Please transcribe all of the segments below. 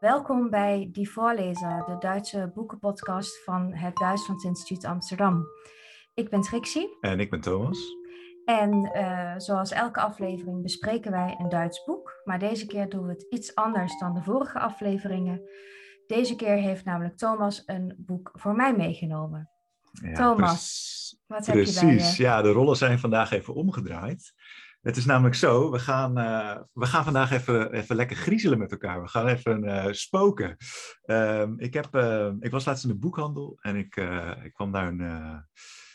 Welkom bij Die Voorlezer, de Duitse boekenpodcast van het Duitsland Instituut Amsterdam. Ik ben Trixie. En ik ben Thomas. En uh, zoals elke aflevering bespreken wij een Duits boek, maar deze keer doen we het iets anders dan de vorige afleveringen. Deze keer heeft namelijk Thomas een boek voor mij meegenomen. Ja, Thomas, wat heb je bij Precies, ja, de rollen zijn vandaag even omgedraaid. Het is namelijk zo, we gaan, uh, we gaan vandaag even, even lekker griezelen met elkaar. We gaan even uh, spoken. Uh, ik, heb, uh, ik was laatst in de boekhandel en ik, ik kwam naar een,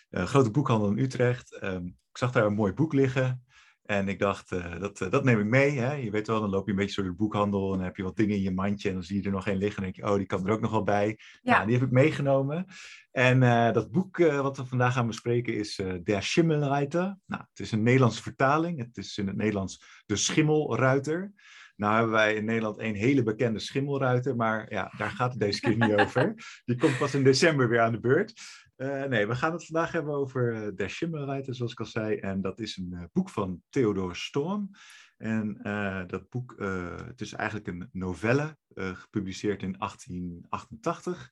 een, grote boekhandel in Utrecht. Ehm, ik zag daar een mooi boek liggen. En ik dacht, uh, dat, uh, dat neem ik mee. Hè? Je weet wel, dan loop je een beetje door de boekhandel en dan heb je wat dingen in je mandje en dan zie je er nog één liggen en denk je, oh, die kan er ook nog wel bij. Ja. Nou, die heb ik meegenomen. En uh, dat boek wat we vandaag gaan bespreken is Der Schimmelreiter. Nou, het is een Nederlandse vertaling. Het is in het Nederlands De Schimmelruiter. Nou hebben wij in Nederland een hele bekende schimmelruiter, maar ja, daar gaat het deze keer niet over. Die komt pas in december weer aan de beurt. Uh, nee, we gaan het vandaag hebben over uh, Der Schimmelreiter, zoals ik al zei. En dat is een uh, boek van Theodor Storm. En dat boek, het is eigenlijk een novelle, gepubliceerd in 1888.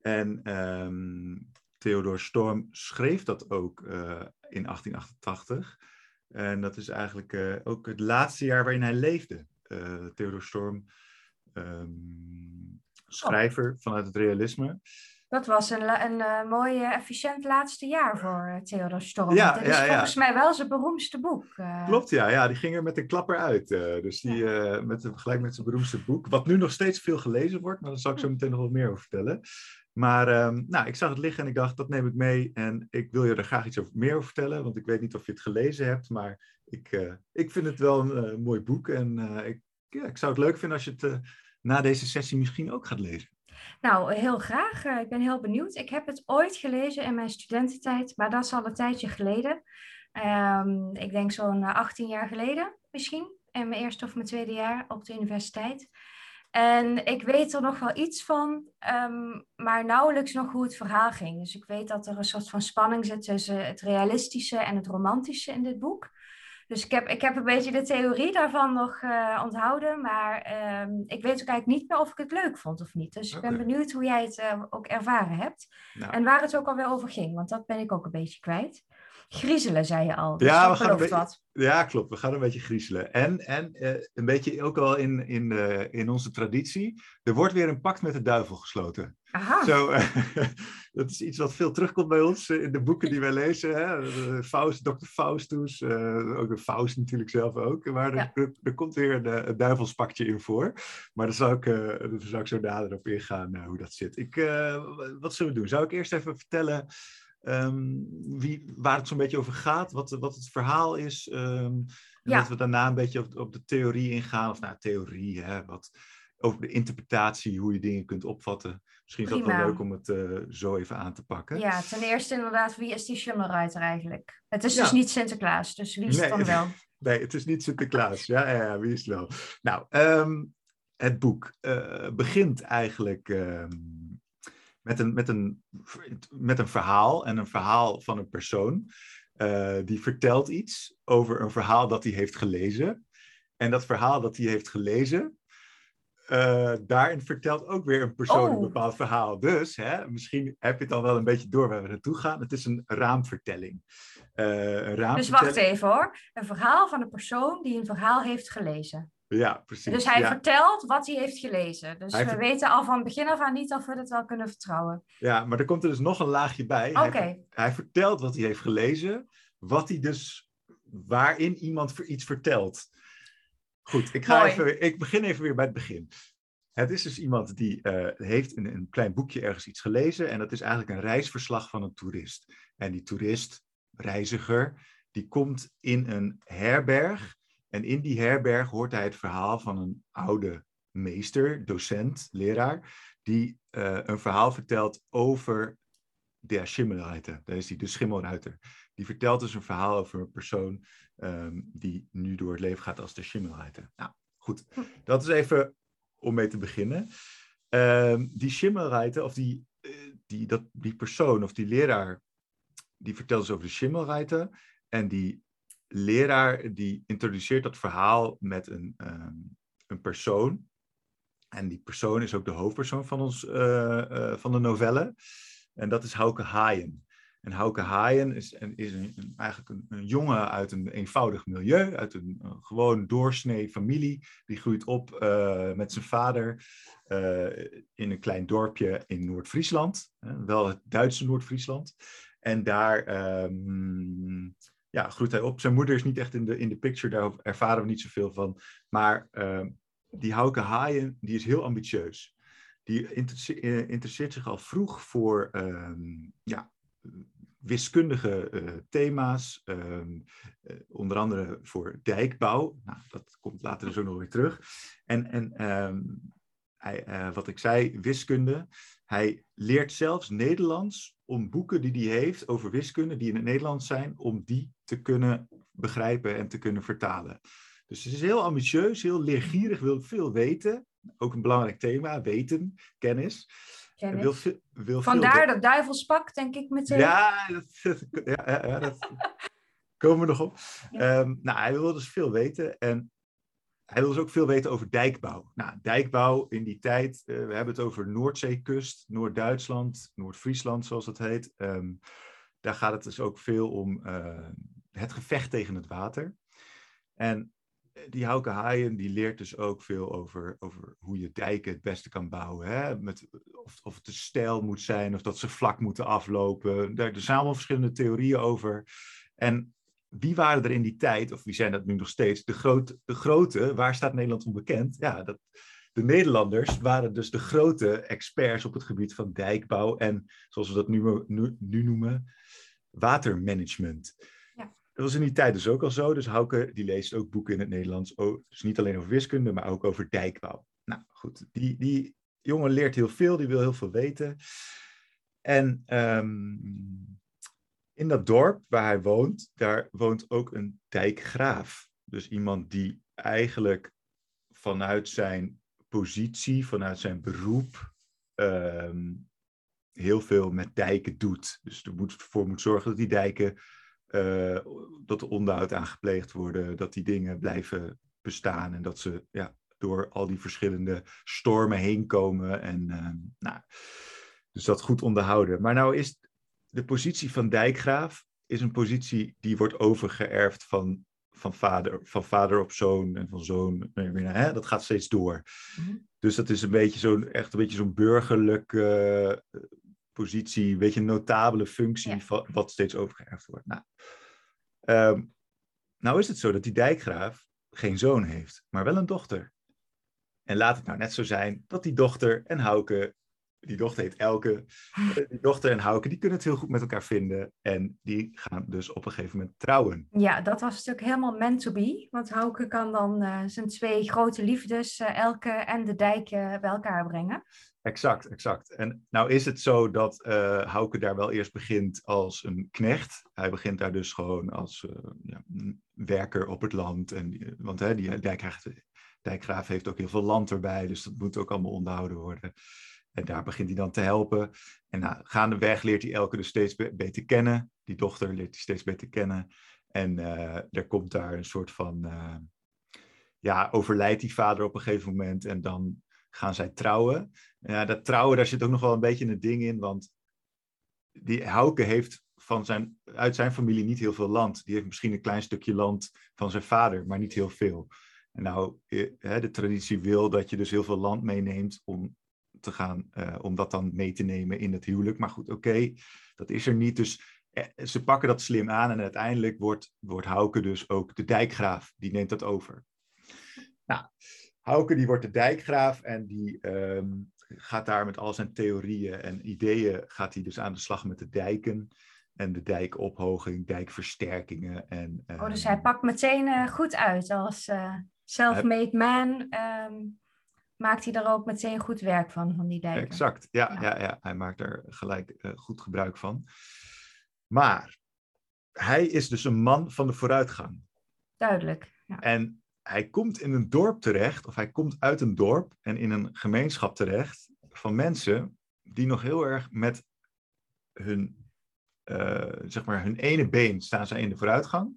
En um, Theodor Storm schreef dat ook in 1888. En dat is eigenlijk ook het laatste jaar waarin hij leefde. Theodor Storm, um, schrijver vanuit het realisme. Dat was een, een, een mooi, efficiënt laatste jaar voor uh, Theodor Storm. Ja, Dit is ja, volgens mij wel zijn beroemdste boek. Klopt, ja, ja. Die ging er met een klapper uit. Dus die, met, gelijk met zijn beroemdste boek. Wat nu nog steeds veel gelezen wordt, maar daar zal ik zo meteen nog wat meer over vertellen. Maar um, nou, ik zag het liggen en ik dacht, dat neem ik mee. En ik wil je er graag iets over, meer over vertellen. Want ik weet niet of je het gelezen hebt. Maar ik, ik vind het wel een mooi boek. En ik, ja, ik zou het leuk vinden als je het na deze sessie misschien ook gaat lezen. Nou, heel graag. Eh, ik ben heel benieuwd. Ik heb het ooit gelezen in mijn studententijd, maar dat is al een tijdje geleden. Um, ik denk zo'n 18 eh, jaar geleden misschien. In mijn eerste of mijn tweede jaar op de universiteit. En ik weet er nog wel iets van, um, maar nauwelijks nog hoe het verhaal ging. Dus ik weet dat er een soort van spanning zit tussen het realistische en het romantische in dit boek. Dus ik heb, ik heb een beetje de theorie daarvan nog uh, onthouden. Maar ehm, ik weet ook eigenlijk niet meer of ik het leuk vond of niet. Dus ik ben benieuwd hoe jij het uh, ook ervaren hebt. Nou. En waar het ook alweer over ging. Want dat ben ik ook een beetje kwijt. Griezelen, zei je al. Dus ja, we gaan wat. ja, klopt. We gaan een beetje griezelen. En, en uh, een beetje ook wel in, in, in onze traditie. Er wordt weer een pact met de duivel gesloten. Aha. Zo, dat is iets wat veel terugkomt bij ons in de boeken die wij lezen. Hè? Faust, Dr. Faustus, ook de Faust natuurlijk zelf ook. Maar er, er, er komt weer een, een, duivelspakje in voor. Maar daar zou ik, daar zou ik zo nader op ingaan hoe dat zit. Ik, wat zullen we doen? Zou ik eerst even vertellen um, wie, waar het zo'n beetje over gaat? Wat, wat het verhaal is? Um, en ja. dat we daarna een beetje op, op de theorie ingaan. Of nou, theorie, hè? Wat, over de interpretatie, hoe je dingen kunt opvatten. Misschien is dat wel leuk om het uh, zo even aan te pakken. Ja, ten eerste inderdaad, wie is die Schimmelruiter eigenlijk? Het is ja. dus niet Sinterklaas, dus wie is nee, het dan wel? nee, het is niet Sinterklaas. ja, ja, ja, wie is het wel? Nou, um, het boek uh, begint eigenlijk um, met, een, met, een, met een verhaal en een verhaal van een persoon. Uh, die vertelt iets over een verhaal dat hij heeft gelezen. En dat verhaal dat hij heeft gelezen, uh, daarin vertelt ook weer een persoon oh. een bepaald verhaal. Dus hè, misschien heb je het al wel een beetje door waar we naartoe gaan. Het is een raamvertelling. Uh, een raamvertelling. Dus wacht even hoor. Een verhaal van een persoon die een verhaal heeft gelezen. Ja, precies. Dus hij ja. vertelt wat hij heeft gelezen. Dus hij we weten al van begin af aan niet of we het wel kunnen vertrouwen. Ja, maar er komt er dus nog een laagje bij. Oké. Hij, hij vertelt wat hij heeft gelezen. Wat hij dus, waarin iemand iets vertelt. Goed, ik, ga even, ik begin even weer bij het begin. Het is dus iemand die uh, heeft in een klein boekje ergens iets gelezen. En dat is eigenlijk een reisverslag van een toerist. En die toerist, reiziger, die komt in een herberg. En in die herberg hoort hij het verhaal van een oude meester, docent, leraar. Die uh, een verhaal vertelt over de Schimmelreiter. Dat is die, de Schimmelruiter. Die vertelt dus een verhaal over een persoon um, die nu door het leven gaat als de Schimmelreiter. Nou, goed. Hm. Dat is even om mee te beginnen. Um, die Schimmelreiter, of die, uh, die, dat, die persoon of die leraar, die vertelt dus over de Schimmelreiter. En die leraar die introduceert dat verhaal met een, um, een persoon. En die persoon is ook de hoofdpersoon van, ons, van de novelle. En dat is Hauke Haaien. En Hauke Haaien is, is een, eigenlijk een, een, jongen uit een eenvoudig milieu, uit een, gewoon doorsnee familie. Die groeit op uh, met zijn vader in een klein dorpje in Noord-Friesland. wel het Duitse Noord-Friesland. En daar um, ja, groeit hij op. Zijn moeder is niet echt in de, in de picture, daar ervaren we niet zoveel van. Maar uh, die Hauke Haaien, die is heel ambitieus. Die interesseert zich al vroeg voor um, ja, wiskundige uh, thema's, um, uh, onder andere voor dijkbouw. Nou, dat komt later ook nog weer terug. En, en hij, wat ik zei, wiskunde. Hij leert zelfs Nederlands om boeken die hij heeft over wiskunde, die in het Nederlands zijn, om die te kunnen begrijpen en te kunnen vertalen. Dus het is heel ambitieus, heel leergierig, wil veel weten. Ook een belangrijk thema, weten, kennis. Wil, wil Vandaar dat duivelspak, denk ik meteen. Ja, dat, ja, ja, dat komen we nog op. Um, nou, hij wil dus veel weten en hij wil dus ook veel weten over dijkbouw. Nou, dijkbouw in die tijd, uh, we hebben het over Noordzeekust, Noord-Duitsland, Noord-Friesland zoals het heet. Um, daar gaat het dus ook veel om uh, het gevecht tegen het water. En die Hauke Haaien die leert dus ook veel over, over hoe je dijken het beste kan bouwen. Hè? Met, of, of het te stijl moet zijn, of dat ze vlak moeten aflopen. Daar, zijn allemaal verschillende theorieën over. En wie waren er in die tijd, of wie zijn dat nu nog steeds, de, groot, de grote, waar staat Nederland onbekend? Ja, dat, de Nederlanders waren dus de grote experts op het gebied van dijkbouw en, zoals we dat nu, nu, nu noemen, watermanagement. Dat was in die tijd dus ook al zo. Dus Hauke die leest ook boeken in het Nederlands. dus niet alleen over wiskunde, maar ook over dijkbouw. Nou goed, die, die jongen leert heel veel, die wil heel veel weten. En um, in dat dorp waar hij woont, daar woont ook een dijkgraaf. Dus iemand die eigenlijk vanuit zijn positie, vanuit zijn beroep, um, heel veel met dijken doet. Dus er moet, voor moet zorgen dat die dijken uh, dat er onderhoud aan gepleegd worden, dat die dingen blijven bestaan en dat ze ja, door al die verschillende stormen heen komen. En, uh, nou, dus dat goed onderhouden. Maar nou is de positie van dijkgraaf is een positie die wordt overgeërfd van, van, vader, van vader op zoon en van zoon. Hè? Dat gaat steeds door. Mm-hmm. Dus dat is een beetje zo'n echt een beetje zo'n burgerlijke positie, een beetje een notabele functie, van, wat steeds overgeërfd wordt. Nou, um, nou is het zo dat die dijkgraaf geen zoon heeft, maar wel een dochter. En laat het nou net zo zijn dat die dochter en Hauke, die dochter heet Elke, eh, die dochter en Hauke, die kunnen het heel goed met elkaar vinden. En die gaan dus op een gegeven moment trouwen. Ja, dat was natuurlijk helemaal meant to be. Want Hauke kan dan uh, zijn twee grote liefdes, uh, Elke en de dijk, bij elkaar brengen. Exact, exact. En nou is het zo dat Hauke daar wel eerst begint als een knecht. Hij begint daar dus gewoon als ja, werker op het land. En, want hè, die dijkgraaf heeft ook heel veel land erbij, dus dat moet ook allemaal onderhouden worden. En daar begint hij dan te helpen. En nou, gaandeweg leert hij Elke dus steeds beter kennen. Die dochter leert hij steeds beter kennen. En uh, er komt daar een soort van... ja, overlijdt die vader op een gegeven moment. En dan gaan zij trouwen. Ja, dat trouwen, daar zit ook nog wel een beetje een ding in, want die Hauke heeft van zijn, uit zijn familie niet heel veel land. Die heeft misschien een klein stukje land van zijn vader, maar niet heel veel. En nou, eh, de traditie wil dat je dus heel veel land meeneemt om te gaan, uh, om dat dan mee te nemen in het huwelijk. Maar goed, oké, dat is er niet. Dus eh, ze pakken dat slim aan en uiteindelijk wordt, wordt Hauke dus ook de dijkgraaf. Die neemt dat over. Nou, Hauke die wordt de dijkgraaf en die um, gaat daar met al zijn theorieën en ideeën, gaat hij dus aan de slag met de dijken en de dijkophoging, dijkversterkingen. En, um, oh, dus hij pakt meteen uh, goed uit als uh, self-made man. Um, maakt hij er ook meteen goed werk van, van die dijken. Exact, ja, ja. ja, ja. hij maakt er gelijk uh, goed gebruik van. Maar hij is dus een man van de vooruitgang. Duidelijk. Ja. En hij komt in een dorp terecht, of hij komt uit een dorp en in een gemeenschap terecht van mensen die nog heel erg met hun, uh, zeg maar, hun ene been staan ze in de vooruitgang.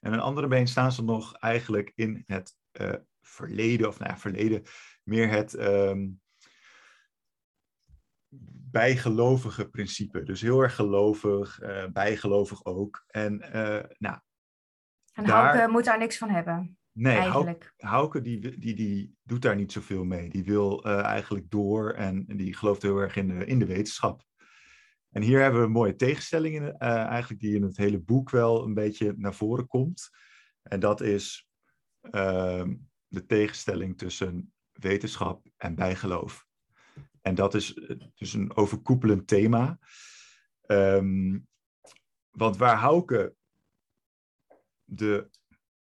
En hun andere been staan ze nog eigenlijk in het uh, verleden, of nou ja, verleden. Meer het ehm, bijgelovige principe. Dus heel erg gelovig, uh, bijgelovig ook. En uh, nou. En daar... Hauke moet daar niks van hebben. Nee, eigenlijk. Hauke die, die, die doet daar niet zoveel mee. Die wil uh, eigenlijk door en die gelooft heel erg in de, in de wetenschap. En hier hebben we een mooie tegenstelling in, eigenlijk die in het hele boek wel een beetje naar voren komt. En dat is ehm, de tegenstelling tussen wetenschap en bijgeloof. En dat is dus een overkoepelend thema. Um, want waar Hauke de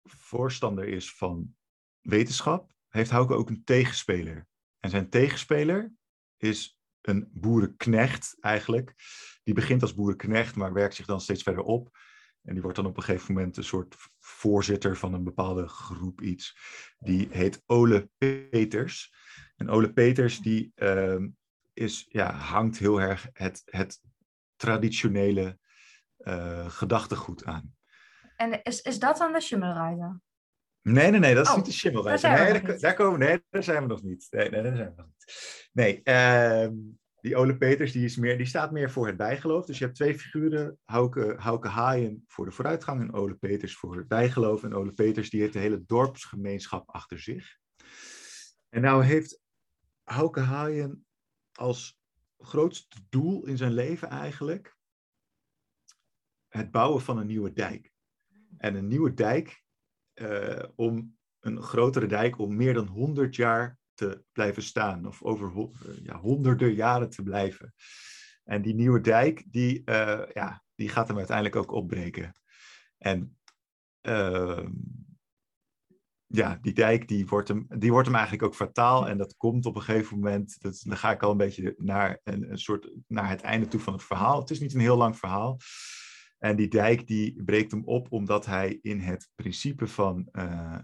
voorstander is van wetenschap, heeft Hauke ook een tegenspeler. En zijn tegenspeler is een boerenknecht eigenlijk. Die begint als boerenknecht, maar werkt zich dan steeds verder op. En die wordt dan op een gegeven moment een soort voorzitter van een bepaalde groep iets. Die heet Ole Peters. En Ole Peters die uh, is, ja, hangt heel erg het, het traditionele uh, gedachtegoed aan. En is, is dat dan de Schimmelreiter? Nee, nee, nee, dat is oh, niet de Schimmelreiter. Nee, daar, daar, komen, nee, daar zijn we nog niet. Nee, nee, daar zijn we nog niet. Nee, uh, die Ole Peters die is meer, die staat meer voor het bijgeloof. Dus je hebt twee figuren, Hauke, Hauke Haaien voor de vooruitgang en Ole Peters voor het bijgeloof. En Ole Peters die heeft de hele dorpsgemeenschap achter zich. En nou heeft Hauke Haaien als grootste doel in zijn leven eigenlijk het bouwen van een nieuwe dijk. En een nieuwe dijk uh, om een grotere dijk om meer dan 100 jaar te blijven staan of over eh, ja, honderden jaren te blijven. En die nieuwe dijk, die, uh, ja, die gaat hem uiteindelijk ook opbreken. En uh, ja, die dijk die wordt, hem, die wordt hem eigenlijk ook fataal. En dat komt op een gegeven moment, dat, dan ga ik al een beetje naar, een, een soort, naar het einde toe van het verhaal. Het is niet een heel lang verhaal. En die dijk die breekt hem op omdat hij in het principe van uh,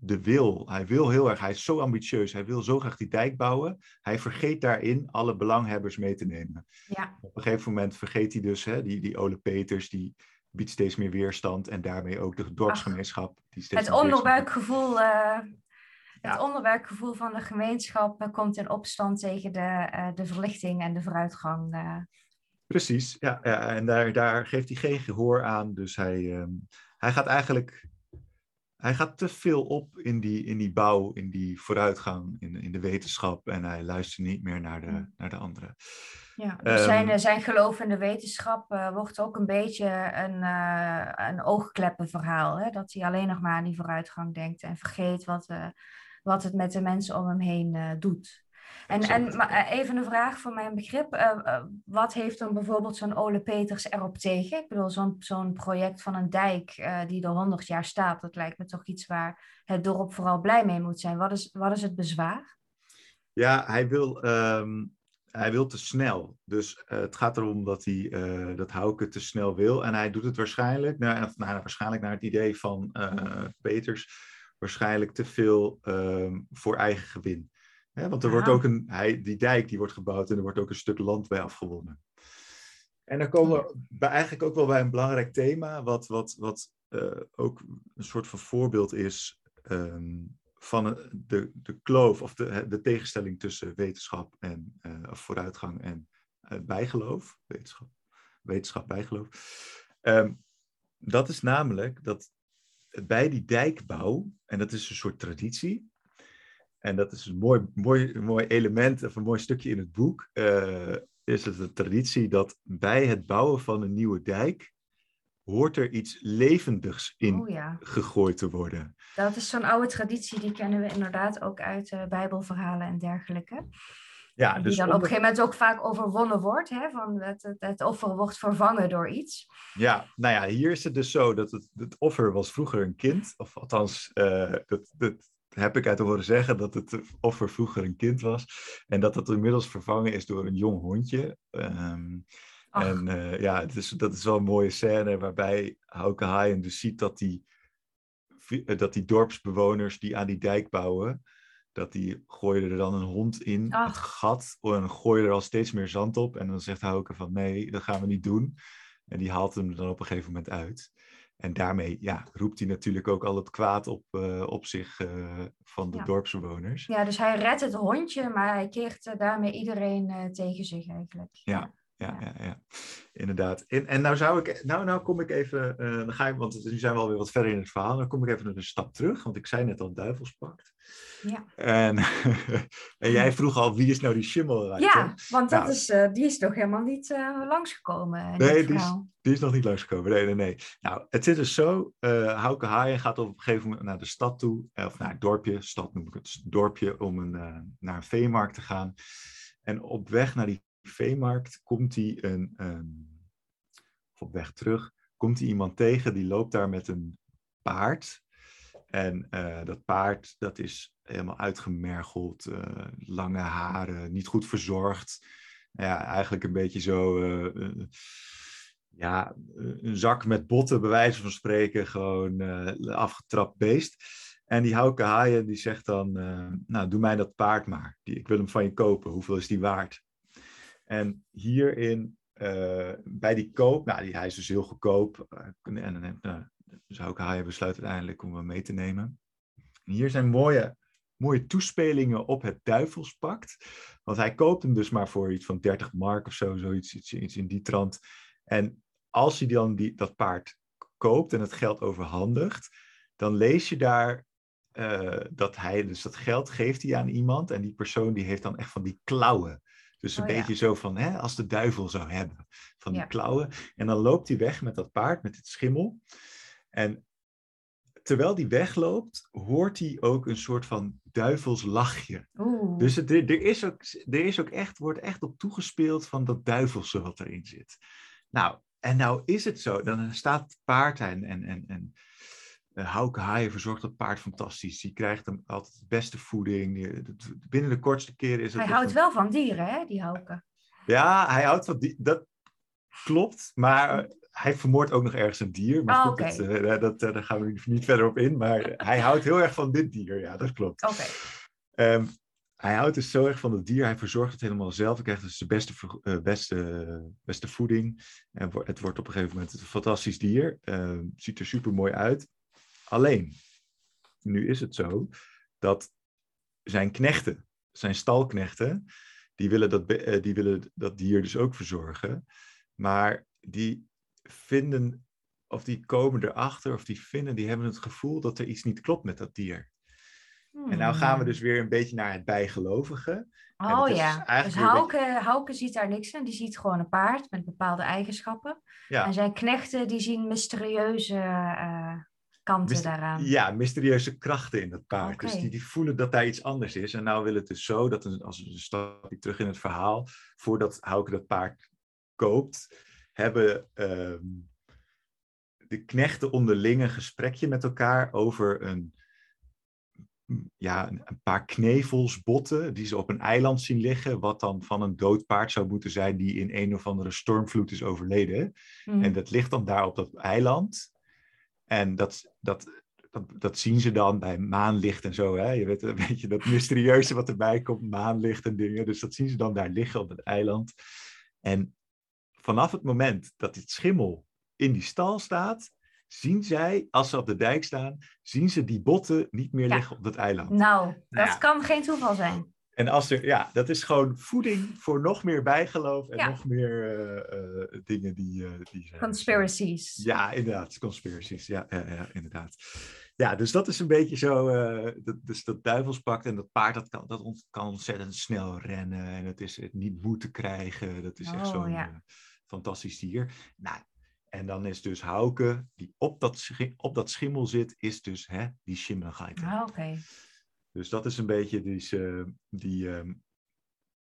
de wil. Hij wil heel erg, hij is zo ambitieus, hij wil zo graag die dijk bouwen. Hij vergeet daarin alle belanghebbers mee te nemen. Ja. Op een gegeven moment vergeet hij dus, hè, die, die Ole Peters, die biedt steeds meer weerstand en daarmee ook de dorpsgemeenschap. Die steeds het onderbuikgevoel, uh, het onderbuikgevoel van de gemeenschap uh, komt in opstand tegen de, uh, de verlichting en de vooruitgang. Precies, ja, ja en daar, daar geeft hij geen gehoor aan. Dus hij, ehm, hij gaat eigenlijk hij gaat te veel op in die, in die bouw, in die vooruitgang, in, in de wetenschap. En hij luistert niet meer naar de, naar de anderen. Ja, dus zijn, ehm, zijn geloof in de wetenschap uh, wordt ook een beetje een, uh, een oogkleppenverhaal. Hè? Dat hij alleen nog maar aan die vooruitgang denkt en vergeet wat, uh, wat het met de mensen om hem heen doet. En, en maar eh, even een vraag voor mijn begrip. Uh, uh, wat heeft dan bijvoorbeeld zo'n Ole Peters erop tegen? Ik bedoel, zo'n zo'n project van een dijk uh, die er 100 jaar staat, dat lijkt me toch iets waar het dorp vooral blij mee moet zijn. Wat is, wat is het bezwaar? Ja, hij wil, um, hij wil te snel. Dus het gaat erom dat, hij, dat Hauke te snel wil. En hij doet het waarschijnlijk, nou, nou, waarschijnlijk naar het idee van Peters, waarschijnlijk te veel um, voor eigen gewin want er wordt ook een, hij, die dijk die wordt gebouwd en er wordt ook een stuk land bij afgewonnen. En dan komen we bij, eigenlijk ook wel bij een belangrijk thema, wat, wat, wat uh, ook een soort van voorbeeld is um, van de, de kloof of de, de tegenstelling tussen wetenschap en uh, vooruitgang en uh, bijgeloof. Wetenschap, wetenschap bijgeloof. Um, dat is namelijk dat bij die dijkbouw, en dat is een soort traditie, en dat is een mooi, mooi, mooi element of een mooi stukje in het boek. Uh, is het de traditie dat bij het bouwen van een nieuwe dijk hoort er iets levendigs in oh, gegooid te worden. Dat is zo'n oude traditie, die kennen we inderdaad ook uit uh, Bijbelverhalen en dergelijke. Ja, dus die dan op een gegeven moment ook vaak overwonnen wordt. Hè? Van het, het, het, offer wordt vervangen door iets. Ja, nou ja, hier is het dus zo dat het, het offer was vroeger een kind. Of althans, uh, dat, dat, heb ik uit horen zeggen dat het offer vroeger een kind was. En dat het inmiddels vervangen is door een jong hondje. Um, en uh, ja, dus dat is wel een mooie scène waarbij Hauke Haaien dus ziet dat die, dat die dorpsbewoners die aan die dijk bouwen, dat die gooien er dan een hond in het gat en gooien er al steeds meer zand op. En dan zegt Hauke van nee, dat gaan we niet doen. En die haalt hem dan op een gegeven moment uit. En daarmee ja, roept hij natuurlijk ook al het kwaad op, uh, op zich uh, van de Ja. dorpsbewoners. Ja, dus hij redt het hondje, maar hij keert eh, daarmee iedereen eh, tegen zich eigenlijk. Ja. Ja, ja, ja. inderdaad. En, en nou zou ik, nou, nou kom ik even, eh, dan ga ik, want nu zijn we alweer wat verder in het verhaal. Dan kom ik even een stap terug, want ik zei net al duivelspact. Ja. En, en jij vroeg al, wie is nou die schimmelruiter? Ja, want dat Nou. is, eh, die is nog helemaal niet eh, langsgekomen Nee, die is, die is nog niet langsgekomen. Nee, nee, nee. Nou, het zit dus zo. Hauke Haaien gaat op een gegeven moment naar de stad toe. Of naar het dorpje. Stad noem ik het. Dorpje om een, naar een veemarkt te gaan. En op weg naar die veemarkt komt hij een... ehm, op weg terug komt hij iemand tegen. Die loopt daar met een paard. En eh, dat paard, dat is helemaal uitgemergeld. eh, lange haren, niet goed verzorgd. Ja, eigenlijk een beetje zo... eh, ja, een zak met botten, bij wijze van spreken, gewoon afgetrapt beest. En die Hauke Haaien, die zegt dan, nou, doe mij dat paard maar. Die, ik wil hem van je kopen, hoeveel is die waard? En hierin, eh, bij die koop, nou, die, hij is dus heel goedkoop. eh, en en, nou, dus Hauke Haaien besluit uiteindelijk om hem mee te nemen. En hier zijn mooie, mooie toespelingen op het duivelspact. Want hij koopt hem dus maar voor iets van 30 mark of zo, zoiets iets, iets in die trant. En als hij dan die, dat paard koopt en het geld overhandigt, dan lees je daar eh, dat hij dus dat geld geeft hij aan iemand en die persoon die heeft dan echt van die klauwen. Dus een Oh ja. beetje zo van, hè, als de duivel zou hebben, van die Ja. klauwen. En dan loopt hij weg met dat paard, met dit schimmel. En terwijl hij wegloopt, hoort hij ook een soort van duivels lachje. Oeh. Dus het, er, is ook, er is ook echt, wordt echt op toegespeeld van dat duivelse wat erin zit. Nou, en nou is het zo. Dan staat het paard en, en, en, en Hauke Haaien verzorgt dat paard fantastisch. Die krijgt hem altijd de beste voeding. Binnen de kortste keren is het... hij houdt een- wel van dieren, hè, die Hauke. Ja, hij houdt van die... Dat klopt, maar eh, hij vermoordt ook nog ergens een dier. Maar Oh, dat, eh, dat, eh, daar gaan we niet- verder op in. Maar hij houdt heel erg van dit dier. Ja, dat klopt. Oké. Ehm, hij houdt dus zo erg van het dier. Hij verzorgt het helemaal zelf. Hij krijgt dus de beste, eh, beste, beste voeding. En het wordt op een gegeven moment een fantastisch dier. Ehm, ziet er super mooi uit. Alleen, nu is het zo dat zijn knechten, zijn stalknechten, die willen dat, eh, die willen dat dier dus ook verzorgen. Maar die vinden, of die komen erachter, of die vinden, die hebben het gevoel dat er iets niet klopt met dat dier. En nou gaan we dus weer een beetje naar het bijgelovige. Hmm. Oh ja, dus Hauke, Hauke ziet daar niks in. Die ziet gewoon een paard met bepaalde eigenschappen. Ja. En zijn knechten die zien mysterieuze eh, kanten daaraan. Ja, mysterieuze krachten in dat paard. Dus die, die voelen dat daar iets anders is. En nou wil het dus zo dat, een- als een stapje terug in het verhaal, voordat Hauke dat paard koopt, hebben ehm, de knechten onderling een gesprekje met elkaar over een, ja, een, paar knevels, botten, die ze op een eiland zien liggen, wat dan van een dood paard zou moeten zijn die in een of andere stormvloed is overleden. Mhm. En dat ligt dan daar op dat eiland. En dat, dat, dat, dat zien ze dan bij maanlicht en zo. Hè? Je weet een beetje dat mysterieuze wat erbij komt, maanlicht en dingen. Dus dat zien ze dan daar liggen op het eiland. En vanaf het moment dat dit schimmel in die stal staat, zien zij, als ze op de dijk staan, zien ze die botten niet meer Ja. liggen op dat eiland. Nou, dat ja. kan geen toeval zijn. En als er, ja, dat is gewoon voeding voor nog meer bijgeloof en Ja. nog meer eh, eh, dingen die, eh, die zijn. Conspiracies. Ja, inderdaad, conspiracies. Ja, ja, ja, inderdaad. Ja, dus dat is een beetje zo. dat, dus dat duivelspact en dat paard dat kan, dat ont- kan ontzettend snel rennen en het is het niet moe te krijgen. Dat is echt Oh, zo'n ja. fantastisch dier. Nou, en dan is dus Hauke, die op dat, op dat schimmel zit, is dus hè, die Schimmelgeiter. Ah, Oké. Dus dat is een beetje ze- die, ehm,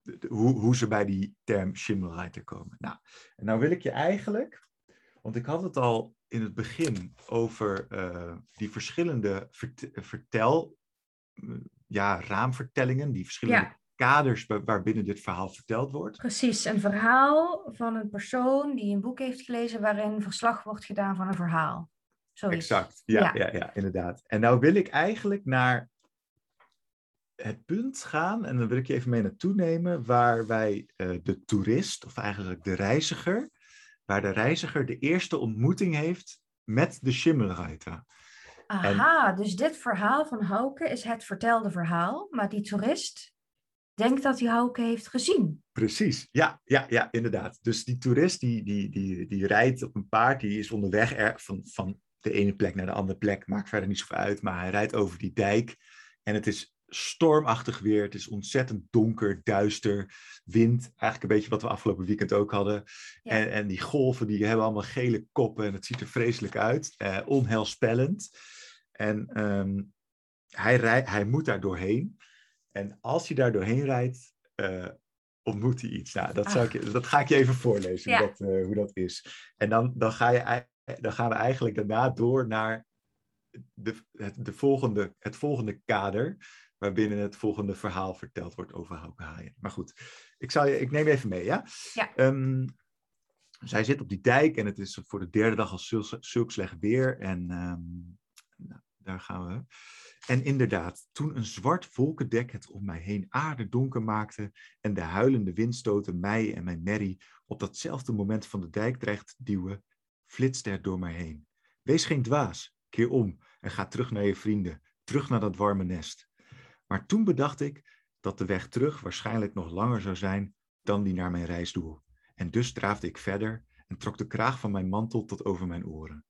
de- de- hoe, hoe ze bij die term Schimmelreiter komen. Nou, en nou wil ik je eigenlijk, want ik had het al in het begin over eh, die verschillende vert- vertel, eh, ja, raamvertellingen, die verschillende Ja. kaders wa- waarbinnen dit verhaal verteld wordt. Precies, een verhaal van een persoon die een boek heeft gelezen waarin verslag wordt gedaan van een verhaal. Zoiets. Exact, ja, Ja. ja. Ja, inderdaad. En nou wil ik eigenlijk naar het punt gaan, en dan wil ik je even mee naartoe nemen, waar wij eh, de toerist, of eigenlijk de reiziger, waar de reiziger de eerste ontmoeting heeft met de Schimmelreiter. Aha, dus dit verhaal van Hauke is het vertelde verhaal, maar die toerist denkt dat hij Hauke heeft gezien. Precies, ja, ja, ja, inderdaad. Dus die toerist die, die, die, die rijdt op een paard, die is onderweg er, van, van de ene plek naar de andere plek, maakt verder niet zoveel uit, maar hij rijdt over die dijk en het is stormachtig weer, het is ontzettend donker, duister, wind, eigenlijk een beetje wat we afgelopen weekend ook hadden. En, en die golven die hebben allemaal gele koppen en het ziet er vreselijk uit, eh, onheilspellend. En um, hij, rij, hij moet daar doorheen. En als hij daar doorheen rijdt, uh, ontmoet hij iets. Nou, dat, zou ik, dat ga ik je even voorlezen, hoe, dat, uh, hoe dat is. En dan, dan, ga je, dan gaan we eigenlijk daarna door naar de, het, de volgende, het volgende kader, waarbinnen het volgende verhaal verteld wordt over Hauke Haaien. Maar goed, ik, zal je, ik neem je even mee, ja? ja. Um, zij zit op die dijk en het is voor de derde dag al zulk, zulk slecht weer. En um, nou, daar gaan we. En inderdaad, toen een zwart wolkendek het om mij heen aardedonker maakte en de huilende windstoten mij en mijn merrie op datzelfde moment van de dijk dreigt te duwen, flitste het door mij heen. Wees geen dwaas, keer om en ga terug naar je vrienden, terug naar dat warme nest. Maar toen bedacht ik dat de weg terug waarschijnlijk nog langer zou zijn dan die naar mijn reisdoel. En dus draafde ik verder en trok de kraag van mijn mantel tot over mijn oren.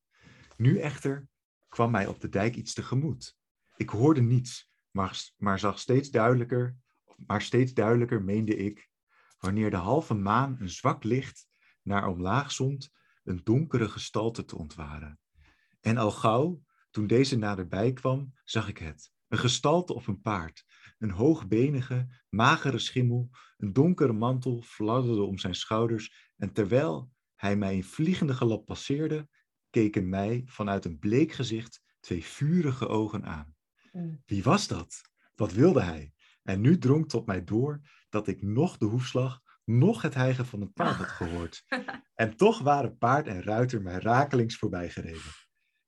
Nu echter kwam mij op de dijk iets tegemoet. Ik hoorde niets, maar, maar zag steeds duidelijker, maar steeds duidelijker meende ik, wanneer de halve maan een zwak licht naar omlaag zond, een donkere gestalte te ontwaren. En al gauw, toen deze naderbij kwam, zag ik het. Een gestalte op een paard, een hoogbenige, magere schimmel, een donkere mantel fladderde om zijn schouders en terwijl hij mij in vliegende galop passeerde, keken mij vanuit een bleek gezicht twee vurige ogen aan. Mm. Wie was dat? Wat wilde hij? En nu drong tot mij door dat ik nog de hoefslag, nog het hijgen van een paard had gehoord. En toch waren paard en ruiter mij rakelings voorbij gereden.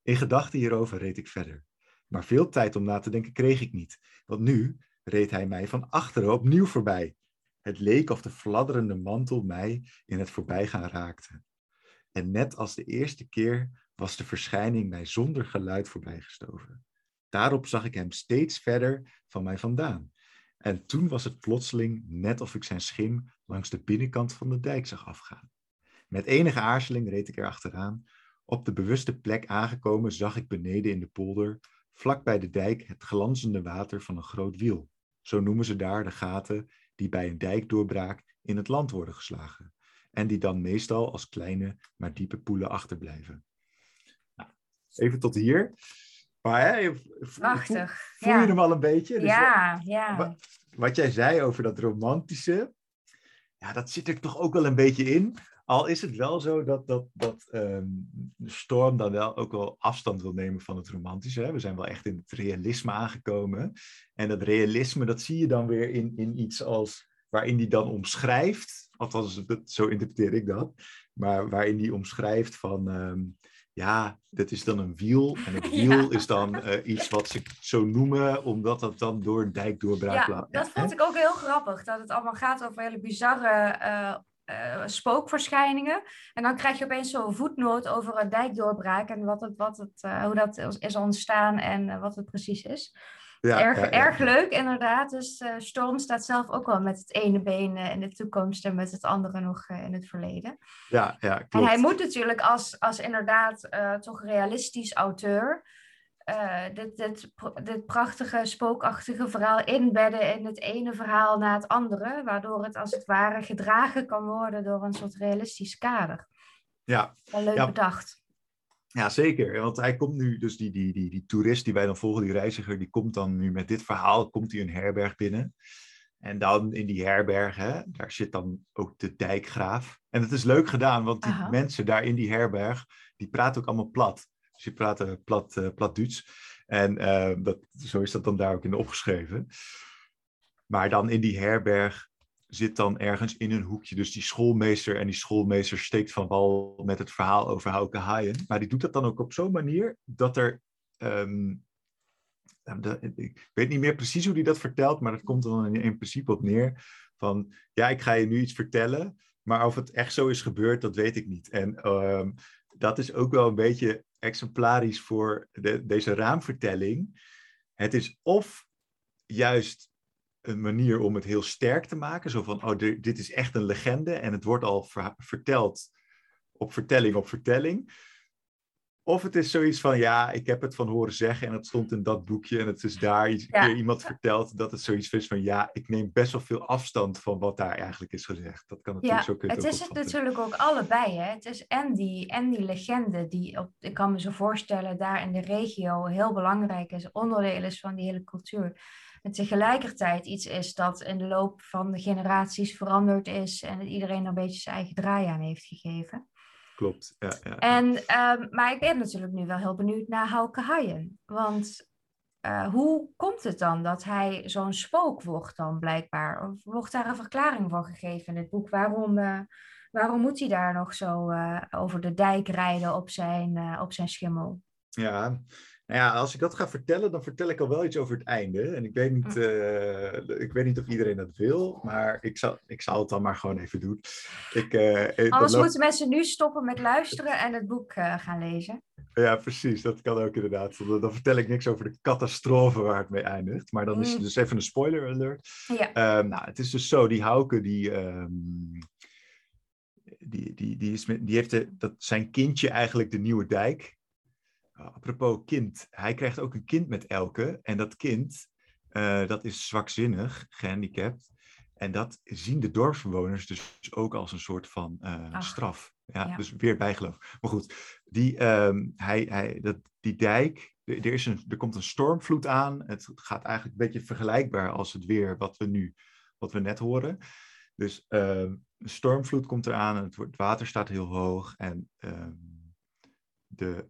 In gedachten hierover reed ik verder. Maar veel tijd om na te denken kreeg ik niet, want nu reed hij mij van achteren opnieuw voorbij. Het leek of de fladderende mantel mij in het voorbijgaan raakte. En net als de eerste keer was de verschijning mij zonder geluid voorbijgestoven. Daarop zag ik hem steeds verder van mij vandaan. En toen was het plotseling net of ik zijn schim langs de binnenkant van de dijk zag afgaan. Met enige aarzeling reed ik er achteraan. Op de bewuste plek aangekomen zag ik beneden in de polder, vlak bij de dijk, het glanzende water van een groot wiel. Zo noemen ze daar de gaten die bij een dijkdoorbraak in het land worden geslagen. En die dan meestal als kleine, maar diepe poelen achterblijven. Nou, even tot hier. Maar hè, Prachtig. Voel, je hem al een beetje? Dus ja, ja. Wat, wat, jij zei over dat romantische, ja, dat zit er toch ook wel een beetje in. Al is het wel zo dat, dat, dat um, Storm dan wel ook wel afstand wil nemen van het romantische. Hè? We zijn wel echt in het realisme aangekomen. En dat realisme, dat zie je dan weer in, in iets als waarin die dan omschrijft. Althans, zo interpreteer ik dat. Maar waarin die omschrijft van. Um, ja, dat is dan een wiel. En het wiel is dan uh, iets wat ze zo noemen, omdat dat dan door een dijk doorbraakt. Ja, dat vond ik ook heel grappig. Dat het allemaal gaat over hele bizarre uh, uh, spookverschijningen. En dan krijg je opeens zo'n voetnoot over een dijkdoorbraak en wat het, wat het, hoe dat is ontstaan en wat het precies is. Ja, erg, ja, ja. erg leuk, inderdaad. Dus Storm staat zelf ook wel met het ene been in de toekomst en met het andere nog in het verleden. Ja, ja, klopt. En hij moet natuurlijk als, als inderdaad toch realistisch auteur dit, dit, dit prachtige, spookachtige verhaal inbedden in het ene verhaal na het andere, waardoor het als het ware gedragen kan worden door een soort realistisch kader. Ja. Wel leuk bedacht. Ja, zeker. Want hij komt nu, dus die, die, die, die toerist die wij dan volgen, die reiziger, die komt dan nu met dit verhaal, komt hij een herberg binnen. En dan in die herberg, hè, daar zit dan ook de dijkgraaf. En het is leuk gedaan, want die Aha. mensen daar in die herberg, die praten ook allemaal plat. Die praten plat, uh, plat Duits. En uh, dat, zo is dat dan daar ook in opgeschreven. Maar dan in die herberg zit dan ergens in een hoekje. Dus die schoolmeester en die schoolmeester steekt van wal met het verhaal over Hauke Haaien. Maar die doet dat dan ook op zo'n manier dat er. Um, ik weet niet meer precies hoe hij dat vertelt, maar dat komt er dan in, in principe op neer. Van ja, ik ga je nu iets vertellen, maar of het echt zo is gebeurd, dat weet ik niet. En um, dat is ook wel een beetje exemplarisch voor de, deze raamvertelling. Het is of juist een manier om het heel sterk te maken. Zo van, oh, dit is echt een legende en het wordt al verteld op vertelling op vertelling. Of het is zoiets van, ja, ik heb het van horen zeggen en het stond in dat boekje en het is daar iets, ja. keer iemand verteld dat het zoiets is van, ja, ik neem best wel veel afstand van wat daar eigenlijk is gezegd. Dat kan natuurlijk ja, zo kunnen. Het is het natuurlijk ook allebei, hè. Het is en die, en die legende die, op, ik kan me zo voorstellen, daar in de regio heel belangrijk is, onderdeel is van die hele cultuur. En tegelijkertijd iets is dat in de loop van de generaties veranderd is en dat iedereen er een beetje zijn eigen draai aan heeft gegeven. Klopt, ja. ja. En, ehm, maar ik ben natuurlijk nu wel heel benieuwd naar Hauke Hayen. Want uh, hoe komt het dan dat hij zo'n spook wordt dan blijkbaar? Of wordt daar een verklaring voor gegeven in het boek? Waarom, uh, waarom moet hij daar nog zo uh, over de dijk rijden op zijn, op zijn schimmel? Ja, nou ja, als ik dat ga vertellen, dan vertel ik al wel iets over het einde. En ik weet niet, uh, ik weet niet of iedereen dat wil, maar ik zal, ik zal het dan maar gewoon even doen. Ik, uh, Anders moeten mensen nu stoppen met luisteren en het boek uh, gaan lezen. Ja, precies. Dat kan ook inderdaad. Dan, dan, vertel ik niks over de catastrofe waar het mee eindigt. Maar dan is het mm. dus even een spoiler alert. Ja. Uh, nou, het is dus zo, die Hauke, die... Um, die, die, die, is met, die heeft de, dat zijn kindje eigenlijk de nieuwe dijk apropos kind, hij krijgt ook een kind met Elke. En dat kind, uh, dat is zwakzinnig, gehandicapt. En dat zien de dorpsbewoners dus ook als een soort van uh, straf. Ja, ja, Dus weer bijgeloof. Maar goed, die, um, hij, hij, dat, die dijk, er, is een, er komt een stormvloed aan. Het gaat eigenlijk een beetje vergelijkbaar als het weer wat we nu, wat we net horen. Dus um, een stormvloed komt eraan en het, het water staat heel hoog. En um, de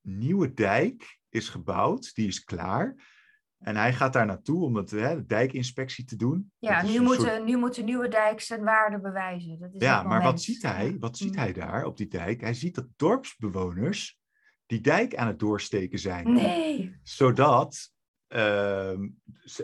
nieuwe dijk is gebouwd, die is klaar. En hij gaat daar naartoe om het, hè, de dijkinspectie te doen. Ja, nu, moet soort... nu moet de nieuwe dijk zijn waarde bewijzen. Dat is ja, maar wat ziet hij? Wat ziet mm. hij daar op die dijk? Hij ziet dat dorpsbewoners die dijk aan het doorsteken zijn. Nee. Zodat uh,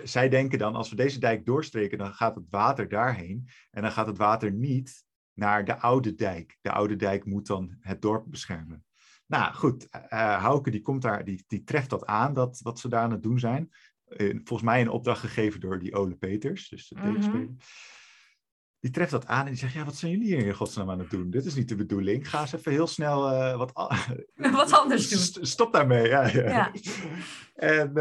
zij denken dan, als we deze dijk doorstreken, dan gaat het water daarheen. En dan gaat het water niet naar de oude dijk. De oude dijk moet dan het dorp beschermen. Nou goed, uh, Hauke die komt daar, die, die treft dat aan, dat, wat ze daar aan het doen zijn. Uh, volgens mij een opdracht gegeven door die Ole Peters, dus de mm -hmm. Die treft dat aan en die zegt, ja, wat zijn jullie hier in godsnaam aan het doen? Dit is niet de bedoeling. Ga eens even heel snel uh, wat, wat anders doen. Stop daarmee, ja. ja. ja. En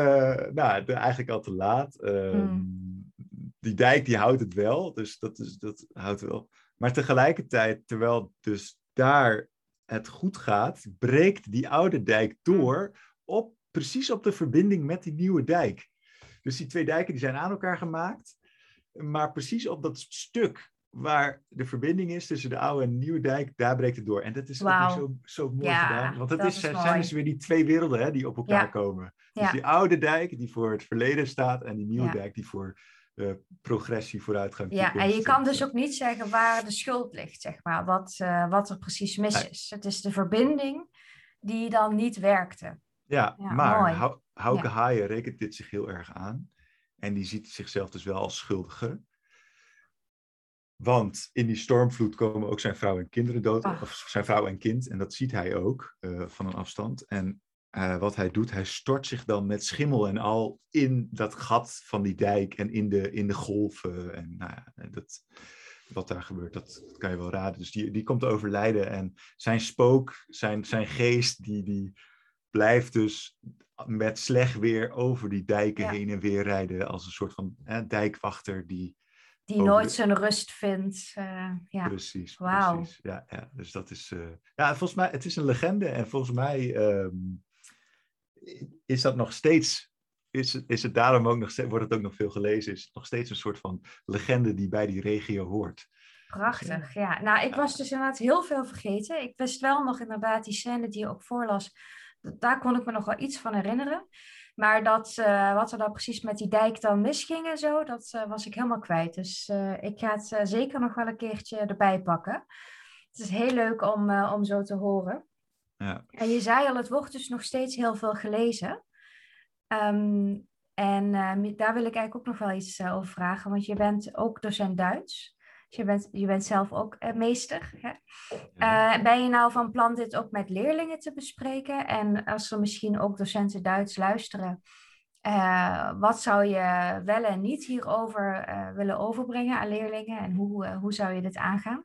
nou, de, eigenlijk al te laat. Mm. Die dijk die houdt het wel, dus dat, is, dat houdt wel. Maar tegelijkertijd, terwijl dus daar het goed gaat, breekt die oude dijk door op, precies op de verbinding met die nieuwe dijk. Dus die twee dijken die zijn aan elkaar gemaakt, maar precies op dat stuk waar de verbinding is tussen de oude en de nieuwe dijk, daar breekt het door. En dat is wow. zo, zo mooi gedaan. Want het is, zijn dus weer die twee werelden hè, die op elkaar komen. Dus die oude dijk die voor het verleden staat en die nieuwe dijk die voor uh, progressie, vooruitgang. Ja, en je kan dus ook niet zeggen waar de schuld ligt, zeg maar, wat, uh, wat er precies mis is. Het is de verbinding die dan niet werkte. Ja, ja maar Hauke ja. Haaien rekent dit zich heel erg aan. En die ziet zichzelf dus wel als schuldige. Want in die stormvloed komen ook zijn vrouw en kinderen dood. Ach. Of zijn vrouw en kind. En dat ziet hij ook uh, van een afstand. En uh, wat hij doet, hij stort zich dan met schimmel en al in dat gat van die dijk en in de, in de golven. En nou ja, dat, wat daar gebeurt, dat, dat kan je wel raden. Dus die, die komt te overlijden en zijn spook, zijn, zijn geest, die, die blijft dus met slecht weer over die dijken ja. heen en weer rijden als een soort van dijkwachter die... Die nooit zijn rust vindt. Uh, ja. Precies, wow. precies. Ja, ja, dus dat is... Uh, ja, volgens mij, het is een legende en volgens mij... Um, is dat nog steeds, is, is het daarom ook nog steeds, wordt het ook nog veel gelezen, is het nog steeds een soort van legende die bij die regio hoort. Prachtig, ja. Nou, ik was dus inderdaad heel veel vergeten. Ik wist wel nog inderdaad die scène die je ook voorlas, daar kon ik me nog wel iets van herinneren. Maar dat, uh, wat er dan precies met die dijk dan misging en zo, dat uh, was ik helemaal kwijt. Dus uh, ik ga het zeker nog wel een keertje erbij pakken. Het is heel leuk om, om zo te horen. Ja. En je zei al, het wordt dus nog steeds heel veel gelezen. Um, en uh, daar wil ik eigenlijk ook nog wel iets uh, over vragen, want je bent ook docent Duits. je bent, je bent zelf ook uh, meester. Hè? Uh, ben je nou van plan dit ook met leerlingen te bespreken? En als er misschien ook docenten Duits luisteren, wat zou je wel en niet hierover willen overbrengen aan leerlingen? En hoe, hoe zou je dit aangaan?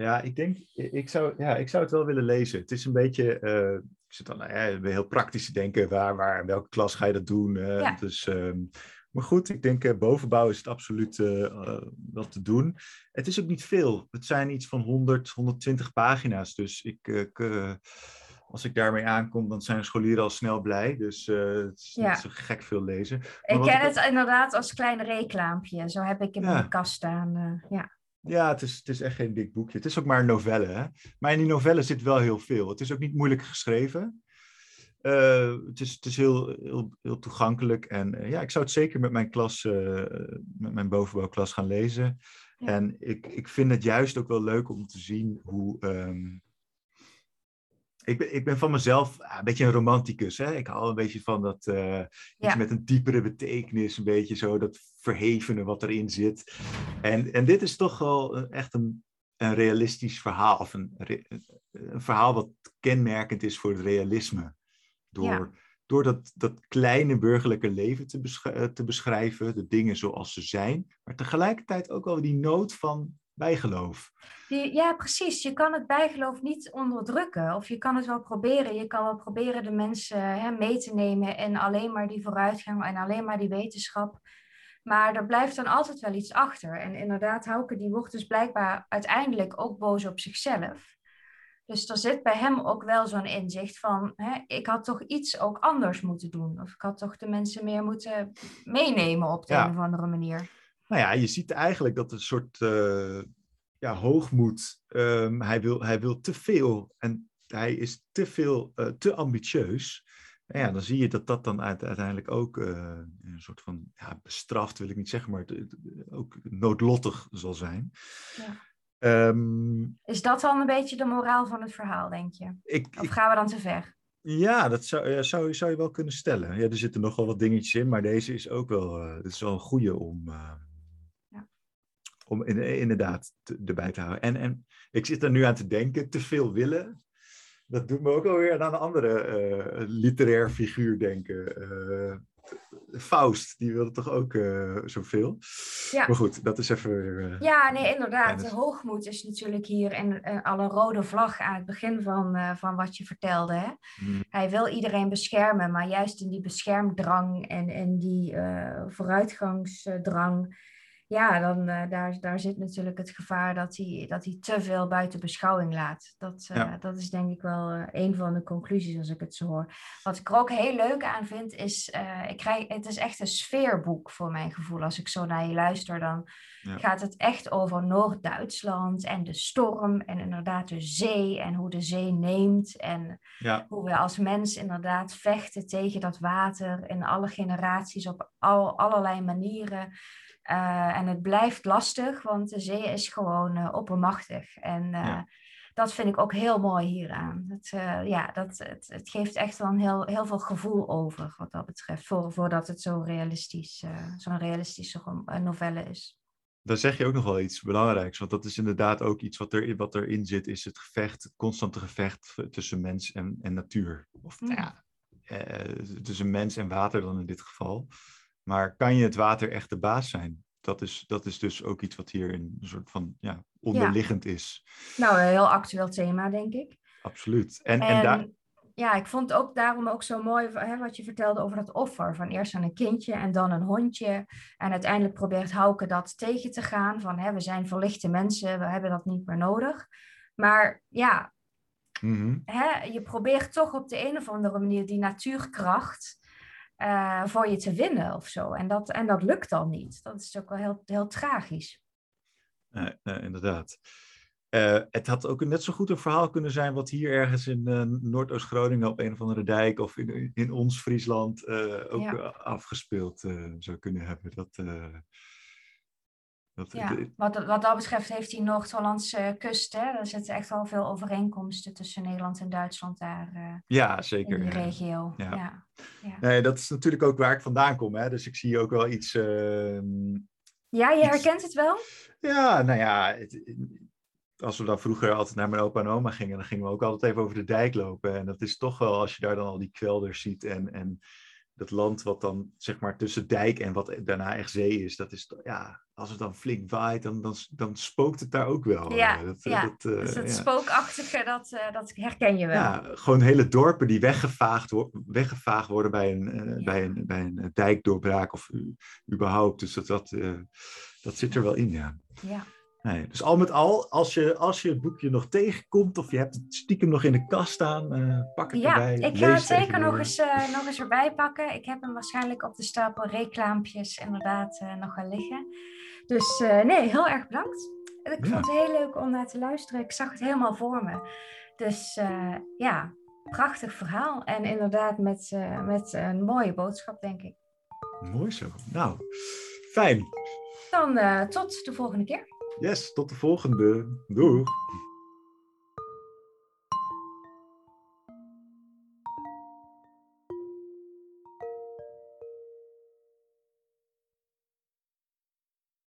Ja, ik denk, ik zou, ja, ik zou het wel willen lezen. Het is een beetje, ik zit dan ja, heel praktisch te denken, waar, waar, in welke klas ga je dat doen? Ja. Dus um, maar goed, ik denk uh, bovenbouw is het absoluut uh, wel te doen. Het is ook niet veel. Het zijn iets van 100, 120 pagina's. Dus ik, uh, als ik daarmee aankom, dan zijn scholieren al snel blij. Dus het is ja. niet zo gek veel lezen. Maar ik ken het inderdaad als klein reclaampje. Zo heb ik in mijn kast staan. ja. Ja, het is, het is echt geen dik boekje. Het is ook maar een novelle. Hè? Maar in die novelle zit wel heel veel. Het is ook niet moeilijk geschreven. Uh, het is, het is heel, heel, heel toegankelijk. En uh, ja, ik zou het zeker met mijn klas, uh, met mijn bovenbouwklas gaan lezen. Ja. En ik, ik vind het juist ook wel leuk om te zien hoe. Um, ik, ben, ik ben van mezelf een beetje een romanticus. Hè? Ik hou een beetje van dat iets met een diepere betekenis, een beetje zo dat verhevene wat erin zit. En, en dit is toch wel echt een, een realistisch verhaal, of een, een verhaal wat kenmerkend is voor het realisme. Door, ja. door dat, dat kleine burgerlijke leven te, besch eh, te beschrijven, de dingen zoals ze zijn, maar tegelijkertijd ook wel die nood van bijgeloof. Ja, precies. Je kan het bijgeloof niet onderdrukken. Of je kan het wel proberen. Je kan wel proberen de mensen hè, mee te nemen en alleen maar die vooruitgang en alleen maar die wetenschap. Maar er blijft dan altijd wel iets achter. En inderdaad, Hauke die wordt dus blijkbaar uiteindelijk ook boos op zichzelf. Dus er zit bij hem ook wel zo'n inzicht van, hè, ik had toch iets ook anders moeten doen. Of ik had toch de mensen meer moeten meenemen op de een of andere manier. Nou ja, je ziet eigenlijk dat een soort uh, ja, hoogmoed, um, hij, wil, hij wil te veel en hij is te veel, uh, te ambitieus. En ja, dan zie je dat dat dan uiteindelijk ook uh, een soort van ja, bestraft, wil ik niet zeggen, maar ook noodlottig zal zijn. Ja. Um, is dat dan een beetje de moraal van het verhaal, denk je? Ik, of gaan we dan te ver? Ja, dat zou, zou, zou je wel kunnen stellen. Ja, er zitten nogal wat dingetjes in, maar deze is ook wel, uh, is wel een goede om, uh, ja. om in, inderdaad te, erbij te houden. En, en ik zit er nu aan te denken, te veel willen, dat doet me ook alweer aan een andere uh, literair figuur denken. Faust, die wilde toch ook uh, zoveel? Ja. Maar goed, dat is even weer... Ja, nee, inderdaad. De hoogmoed is natuurlijk hier en al een rode vlag aan het begin van, van wat je vertelde. Hè? Mm. Hij wil iedereen beschermen, maar juist in die beschermdrang en in die vooruitgangsdrang ja, dan uh, daar, daar zit natuurlijk het gevaar dat hij, dat hij te veel buiten beschouwing laat. Dat, uh, dat is denk ik wel uh, een van de conclusies als ik het zo hoor. Wat ik er ook heel leuk aan vind, is, ik krijg, het is echt een sfeerboek voor mijn gevoel. Als ik zo naar je luister, dan ja. gaat het echt over Noord-Duitsland en de storm en inderdaad de zee en hoe de zee neemt. En ja. hoe we als mens inderdaad vechten tegen dat water in alle generaties op al, allerlei manieren. Uh, en het blijft lastig, want de zee is gewoon uh, oppermachtig. En uh, ja. dat vind ik ook heel mooi hieraan. Het, ja, dat, het, het geeft echt wel een heel, heel veel gevoel over wat dat betreft, voor, voordat het zo realistisch, zo'n realistische novelle is. Dan zeg je ook nog wel iets belangrijks, want dat is inderdaad ook iets wat, er, wat erin zit, is het gevecht, het constante gevecht tussen mens en, en natuur. Of mm. ja, tussen mens en water dan in dit geval. Maar kan je het water echt de baas zijn? Dat is, dat is dus ook iets wat hier een soort van ja, onderliggend is. Nou, een heel actueel thema, denk ik. Absoluut. En, en, daar... Ja, ik vond ook daarom ook zo mooi hè, wat je vertelde over dat offer. Van eerst aan een kindje en dan een hondje. En uiteindelijk probeert Hauke dat tegen te gaan. Van hè, we zijn verlichte mensen, we hebben dat niet meer nodig. Maar ja, mhm. hè, je probeert toch op de een of andere manier die natuurkracht uh, voor je te winnen of zo. En dat, en dat lukt dan niet. Dat is ook wel heel, heel tragisch. Inderdaad. Uh, het had ook net zo goed een verhaal kunnen zijn wat hier ergens in Noordoost-Groningen op een of andere dijk of in, in ons Friesland ook ja. afgespeeld zou kunnen hebben. Dat, dat, ja, wat, wat dat betreft heeft die Noord-Hollandse kust, hè, er zitten echt wel veel overeenkomsten tussen Nederland en Duitsland daar. Uh, ja, zeker. In die regio. Ja. Ja. Nee, dat is natuurlijk ook waar ik vandaan kom. Hè. Dus ik zie ook wel iets. Uh, Ja, je herkent het wel? Ja, nou ja, het, als we dan vroeger altijd naar mijn opa en oma gingen, dan gingen we ook altijd even over de dijk lopen. En dat is toch wel, als je daar dan al die kwelders ziet en, en dat land wat dan zeg maar tussen dijk en wat daarna echt zee is, dat is, ja, als het dan flink waait, dan, dan, dan spookt het daar ook wel. Ja, eh, dat, ja. Dat, uh, dus het spookachtige, dat, uh, dat herken je wel. Ja, gewoon hele dorpen die weggevaagd, weggevaagd worden bij een, uh, bij, een, bij een dijkdoorbraak of überhaupt. Dus dat, dat, dat zit er wel in, ja. Ja. Nee, dus al met al, als je, als je het boekje nog tegenkomt of je hebt het stiekem nog in de kast staan, uh, pak het ja, erbij. ik ga het zeker nog eens, uh, nog eens erbij pakken. Ik heb hem waarschijnlijk op de stapel reclaampjes inderdaad uh, nog gaan liggen. Dus nee, heel erg bedankt. Ik vond het heel leuk om naar te luisteren. Ik zag het helemaal voor me. Dus ja, prachtig verhaal. En inderdaad met, met een mooie boodschap, denk ik. Mooi zo. Nou, fijn. Dan tot de volgende keer. Yes, tot de volgende. Doeg.